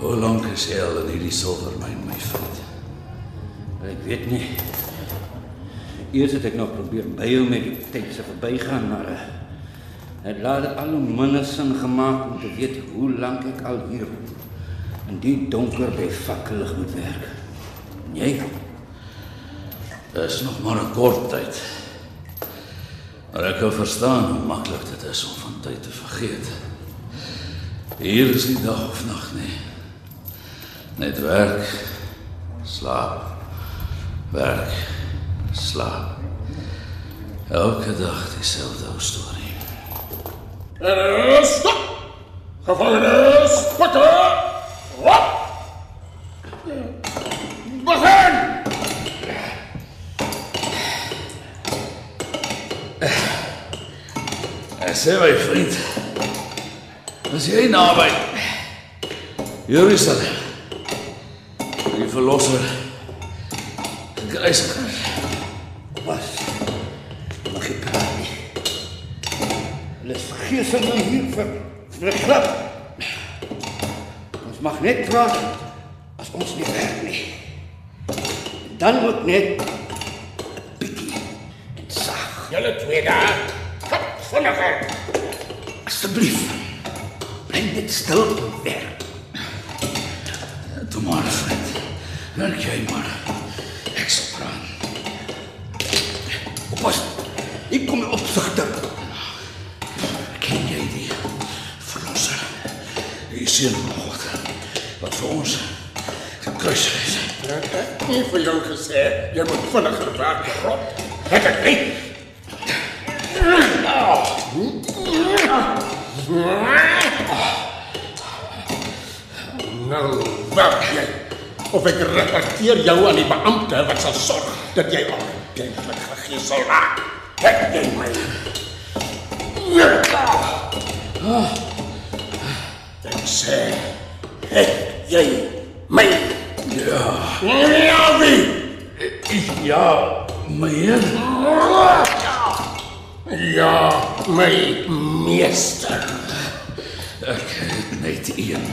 Hoe lank is jy al in hierdie silwermyn, my vriend? Ek weet nie. Eers het ek nog probeer byhou met die tyd se verbygaan, maar uh, het later al hoe minder sin gemaak om te weet hoe lank ek al hier in die donker by fakkelig moet werk. En jy? Dis nog maar 'n kort tyd. Maar ek kan verstaan hoe maklik dit is om van tyd te vergeet. Hier is nie dag of nag nie. Net werk, slaap, werk, slaap. Elke dag dieselfde ou storie. Eh, Stop! Gevangenes, pakke! Wat? Begin! Ek sê my vriend, as jy naby Jerusalem die verlosser gekruisig is, Was mag ek praat nie. Hulle is vergeesing hier vir vir 'n klap. Ons mag net praat as ons nie werk nie. En dan ook net bietjie en sag. Julle twee daar. Kap vinniger. Asseblief. Bly net stil en werk. Toe maar vriend. Werk jy maar. Ek sal praat. Oppas. Ek kom op sigter. Ken jy die verlosser? Die seun van God wat vir ons gekruisig is. Ek het nie vir jou gesê jy moet vinniger werk, rot. Het ek nie? Nou, werk jy. Of ek rapporteer jou aan die beampte wat sal sorg dat jy ordentlik gegeesel raak. Het jy my? Ek sê, het jy my? Ja, Ja, wie? ja, meneer. Ja, my meester. Ek het net een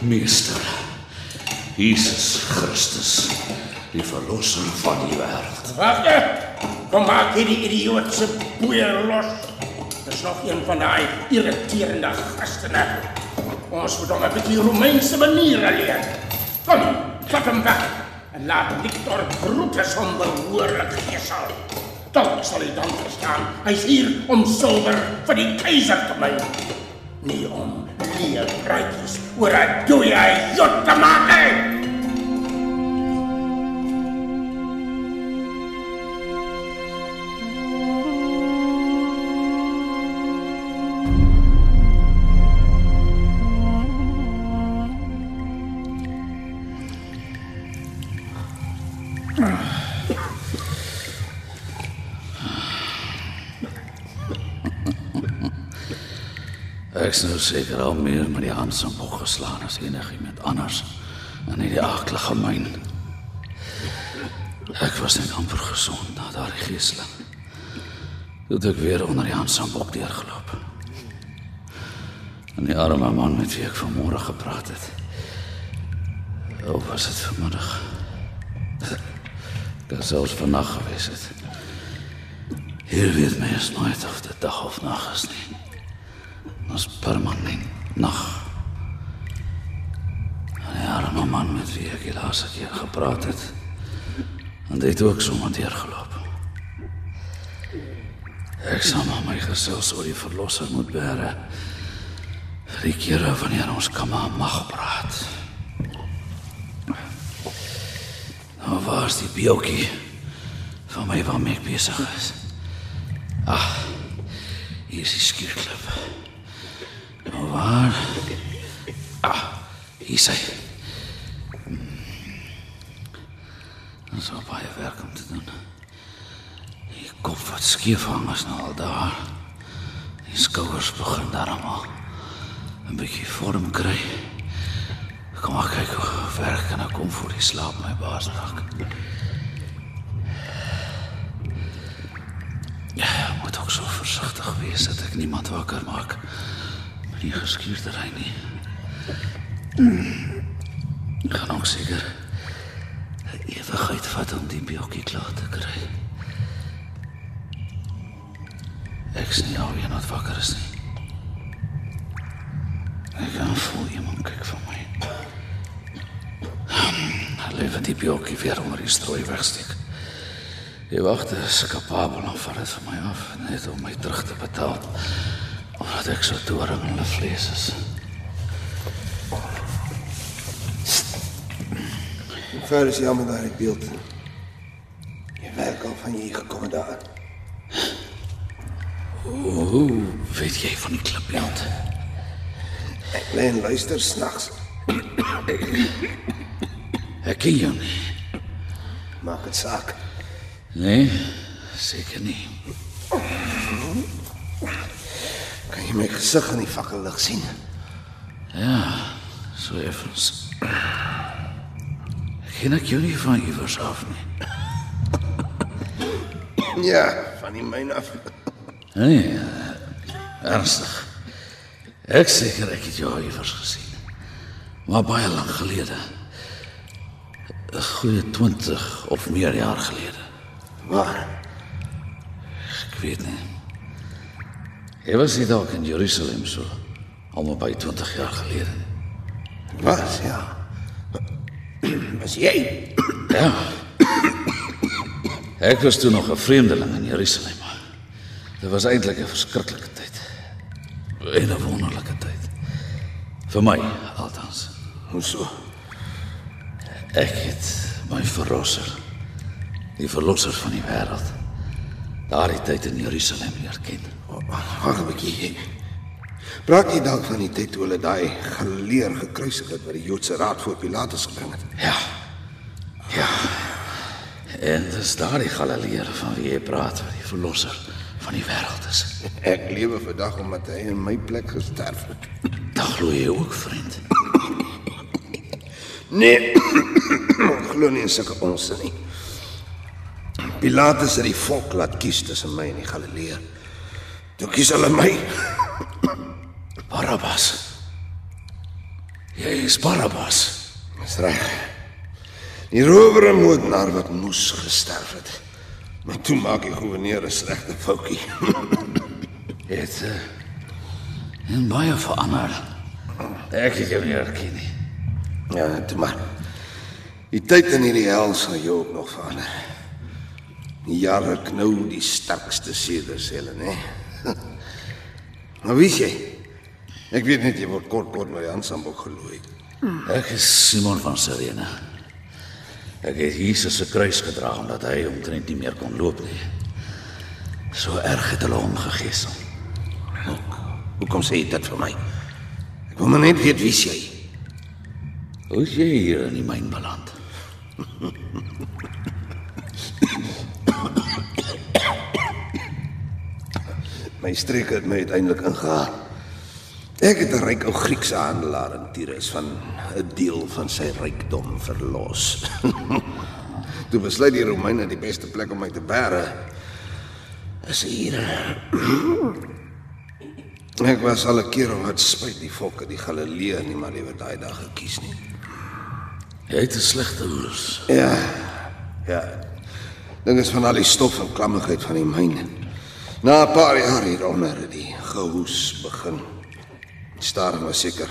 meester. Jesus Christus, die verlosser van die wêreld. Wag net. Kom maak hierdie idiootse boeie los. Dis nog een van daai irriterende gastene. Ons moet hom 'n bietjie Romeinse maniere leer. Kom, vat hom weg en laat Victor Brutus hom behoorlik gesal. Dalk sal hy dan verstaan. Hy's hier om silwer vir die keiser te my. Nie om leer praatjies oor 'n dooie jot te maak nie. Ek's nou seker al meer met die hand se bog geslaan as enigiemand anders in hierdie aaklige myn. Ek was net amper gesond na daardie geeseling. Toe het ek weer onder die hand se bog deurgeloop. En die arme man met wie ek vanmôre gepraat het. Hoe was dit vanmiddag? Dit sou vannag gewees het. Hier weet mens nooit of dit dag of nag is nie. Ons permanent nag. Die arme man met wie ek die laaste keer gepraat het. En dit het ook sommer deurgeloop. Ek sal maar my gesels oor die verlosser moet bære. Vir die kere wanneer ons kan maar mag praat. Nou waar is die beeltjie van my waarmee ek besig is? Ag, hier is die skuurklip. Nou waar Hier sê. Ons het baie werk om te doen. Die kop wat skief hang is nou al daar. Die skouers begin daarom 'n bietjie vorm kry. Kom maar kyk hoe ver kan ek kom voor die slaap my baas raak. Ja, moet ook so versigtig wees dat ek niemand wakker maak die geskuurdery nie. Ek gaan ook seker ewigheid vat om die biokkie klaar te kry. Ek sien nie alweer wat wakker is nie. Ek kan voel iemand kyk van my. Lewe die biokkie weer onder die strooi wegsteek. Die wagte is kapabel om van dit van my af net om my terug te betaal. Omdat ek so doring in hulle vlees is. Hoe ver is jy al met daai beeld? Jy werk al van jy gekom daar. Hoe weet jy van die klipbeeld? Ek lê en luister snags. Ek ken jou nie. Maak dit saak. Nee, seker nie. Jy my gesig in die fakkellig sien? So effens. Ken ek jou nie van iewers af nie? Ja, van die myn af. Nee, ernstig. Ek seker ek het jou iewers gesien. Maar baie lank gelede. 'n Goeie 20 of meer jaar gelede. Waar? Ek weet nie. Jy was nie dalk in Jerusalem so almal by 20 jaar gelede. nie. Was ja. Was jy? Ja. Ek was toe nog 'n vreemdeling in Jerusalem. Dit was eintlik 'n verskriklike tyd. En 'n wonderlike tyd. Vir my althans. Hoe so? Ek het my verlosser, die verlosser van die wêreld, daardie tyd in Jerusalem leer ken. Wag 'n bietjie. Praat jy dalk van die tyd toe hulle daai geleer gekruisig het wat die Joodse raad voor Pilatus gebring het? Ja. Ja. En dis daardie Galileër van wie jy praat, die verlosser van die wêreld is. Ek lewe vandag omdat hy in my plek gesterf het. Dan glo jy ook, vriend. Nee. Glo nie in sulke onsin nie. Pilatus het die volk laat kies tussen my en die Galileër. Toe kies hulle my. Barabbas. Jy is Barabbas. Dis reg. Die rower en moordenaar wat moes gesterf het. Maar toe maak die goewerneur 'n slegte foutjie. Het uh, en baie verander. Ek het jou nie herken nie. ja, toe maar. Die tyd in hierdie hel sal jou ook nog verander. Jare knou die sterkste seders hulle, né? maar wie jy? Ek weet net jy word kort kort met die aansambok gelooi. Ek is Simon van Sirene. Ek het Jesus se kruis gedra omdat hy omtrent nie meer kon loop nie. So erg het hulle hom gegeesel. Hoekom sê jy dit vir my? Ek wil maar net weet wie jy? Hoe is jy hier in die myn beland? My streek het my uiteindelik ingehaal. Ek het 'n ryk ou Griekse handelaar in Tyrus van 'n deel van sy rykdom verlos. Toe besluit die Romeine die beste plek om my te bære is hier. Ek was al 'n keer wat spyt die volke die Galileë nie maar liewer daai dag gekies nie. Jy het 'n slegte oors. Ja. Ja. Ding is van al die stof en klammigheid van die myn. Na 'n paar jaar hieronder het die gehoes begin. Staar maar seker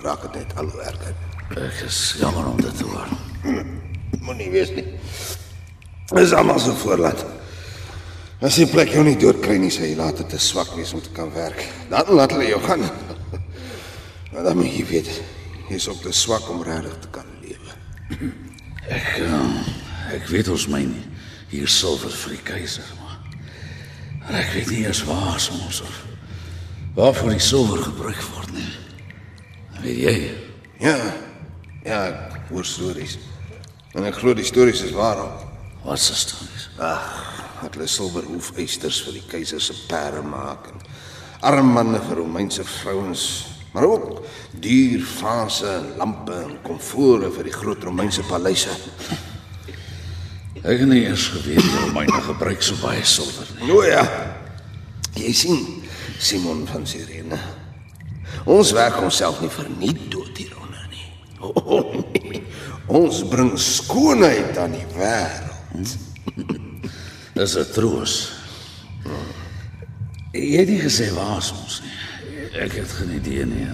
raak dit net al hoe erger. Ek is jammer om dit te hoor. Moenie wees nie. Dis almal so voorlaat. As jy plek jou nie doodkry nie, sê jy laat dit te swak wees om te kan werk. Dan laat hulle jou gaan. Maar dan moet jy weet, jy's ook te swak om regtig te kan lewe. Ek uh, ek weet ons myn hier silwer vir die keiser, maar ek weet nie eers waar soms of waarvoor die silwer gebruik word nie. Weet jy? Ja, Ja, ek hoor stories. En ek glo die stories is waar. ook. Wat se stories? Dat hulle silverhoefeisters vir die keiser se perde maak en armbanne vir Romeinse vrouens, maar ook duur vaase, lampe en komfore vir die groot Romeinse paleise. Ek het nie eers geweet die Romeine gebruik so baie silwer nie. O ja. Jy sien, Simon van Sirene. Ons werk onsself nie verniet dood hieronder nie. Oh, nee. Ons bring skoonheid aan die wêreld. Dis 'n troos. Jy het nie gesê waar ons nie. Ek het geen idee nie.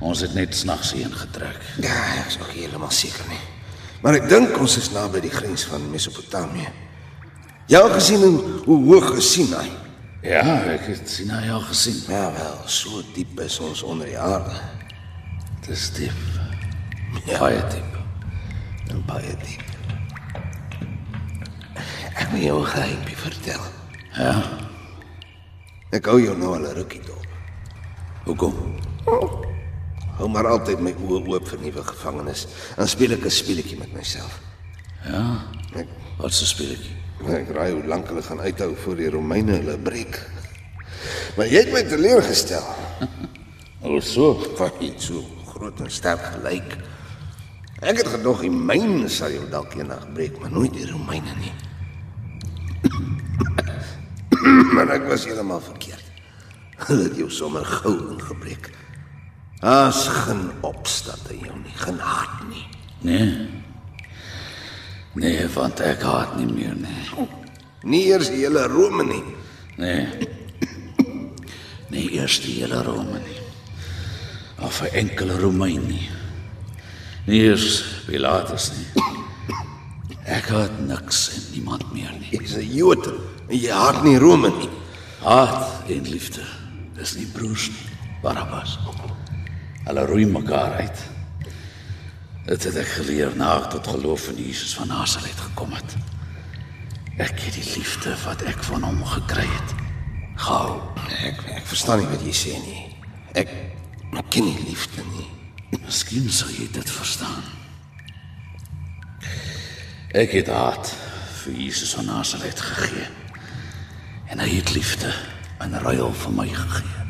Ons het net snags heen getrek. Ja, ek is ook nie heeltemal seker nie. Maar ek dink ons is naby die grens van Mesopotamië. Jy het gesien hoe, hoe hoog is Sinai? Ja, ek het Sinai al gesien. Ja wel, so diep is ons onder die aarde. Dis diep. Ja. Baie diep. En baie diep. Ek wil jou 'n geheimpie vertel. Ja. Ek hou jou nou al 'n rukkie dop. Hoekom? Hou maar altyd my oë oop vir nuwe gevangenes. Dan speel ek 'n speletjie met myself. Ja. Ek Wat 'n speletjie? ek raai hoe lank hulle gaan uithou voor die Romeine hulle breek. Maar jy het my teleurgestel. O, so. Wat iets so groot en sterk gelyk. Ek het gedog die myne sal jou dalk eendag breek, maar nooit die Romeine nie. maar ek was heeltemal verkeerd. Hulle het jou sommer gou ingebreek. As geen opstand in jou nie, geen haat nie. Nee. Nee, want ek haat nie meer nie. Nie eers die hele Rome nie. Nee. Nee, eers die hele Rome nie. Of 'n enkele Romein nie. Nie eers Pilatus nie. Ek haat niks en niemand meer nie. Jy's 'n Jood en jy haat nie Rome nie. Haat en liefde is nie broers nie. Barabbas. Hulle roei mekaar uit. Dit het ek geleer na ek tot geloof in Jesus van Nasaret gekom het. Ek het die liefde wat ek van hom gekry het. Gehou. Ek ek verstaan nie wat jy sê nie. Ek ek ken nie liefde nie. Miskien sal jy dit verstaan. Ek het haat vir Jesus van Nasaret gegee. En hy het liefde in ruil vir my gegee.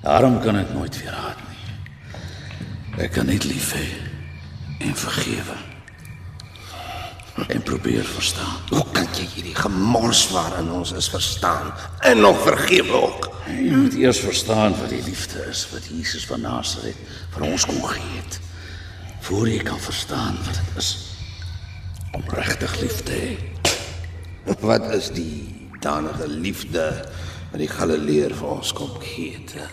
Daarom kan ek nooit weer haat nie. Ek kan net lief hê en vergewe. En probeer verstaan. Hoe kan jy hierdie gemors waarin ons is verstaan en nog vergewe ook? Jy moet eers verstaan wat die liefde is wat Jesus van Nasaret vir ons kom gee het. Voor jy kan verstaan wat dit is om regtig lief te hê. Wat is die danige liefde wat die Galileër vir ons kom gee? te?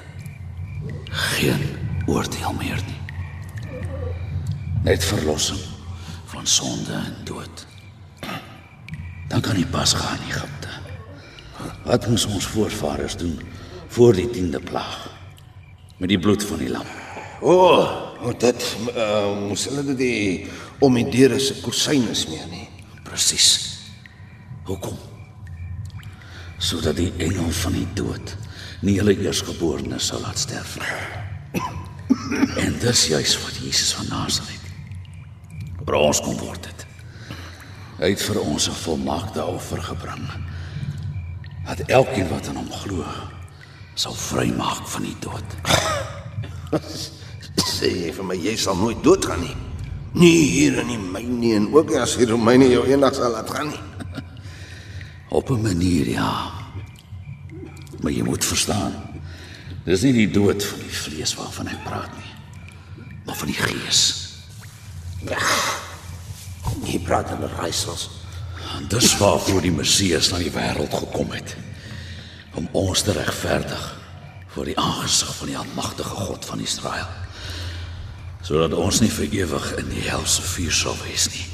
Geen oordeel meer nie. Net verlossing van sonde en dood. Dan kan jy pas gaan in Egipte. Wat moes ons voorvaders doen voor die 10de plaag met die bloed van die lam? O, oh, oh, dit uh, moes hulle dit die om die deure se kussyne smeer nie. Presies. Hoekom? Sodat die engel van die dood nie hulle eersgeborenes sal laat sterf nie. En dis juis wat Jesus van Nasaret vir ons kom word het. Hy het vir ons 'n volmaakte offer gebring. Dat elkeen wat aan hom glo, sal vrymaak van die dood. Sê jy vir my jy sal nooit doodgaan nie. Nie hier in die myn nie en ook nie as die Romeine jou eendag sal laat gaan nie. Op 'n manier ja. Maar jy moet verstaan. Dis nie die dood van die vlees waarvan ek praat nie, maar van die gees. Jy praat in raaisels. En dis waarvoor die Messias na die wêreld gekom het. Om ons te regverdig voor die aangesig van die almagtige God van Israel. Sodat ons nie vir ewig in die hel se vuur sal wees nie.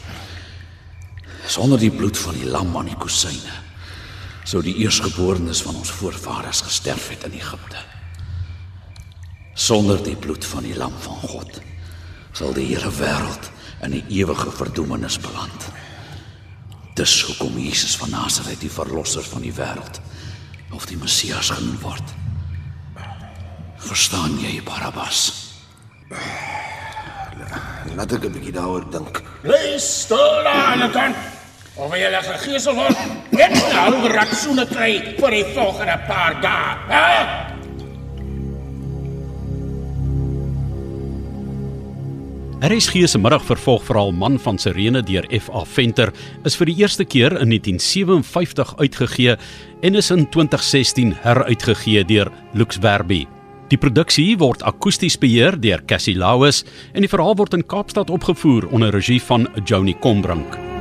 Sonder die bloed van die lam aan die kusyne sou die eersgeborenes van ons voorvaders gesterf het in Egipte. Sonder die bloed van die lam van God sal die hele wêreld in die ewige verdoemenis beland. Dis hoekom Jesus van Nasaret die verlosser van die wêreld of die Messias genoem word. Verstaan jy, Barabbas? Laat ek 'n bietjie daaroor dink. Bly stil aan die kant. Of jy hulle gegeesel word, net nou ratsoene kry vir die volgende paar dae. Hè? RSG se middagvervolgverhaal Man van Sirene deur FA Venter is vir die eerste keer in 1957 uitgegee en is in 2016 heruitgegee deur Lux Verbi. Die produksie word akoesties beheer deur Cassie Lauis en die verhaal word in Kaapstad opgevoer onder regie van Joni Combrink.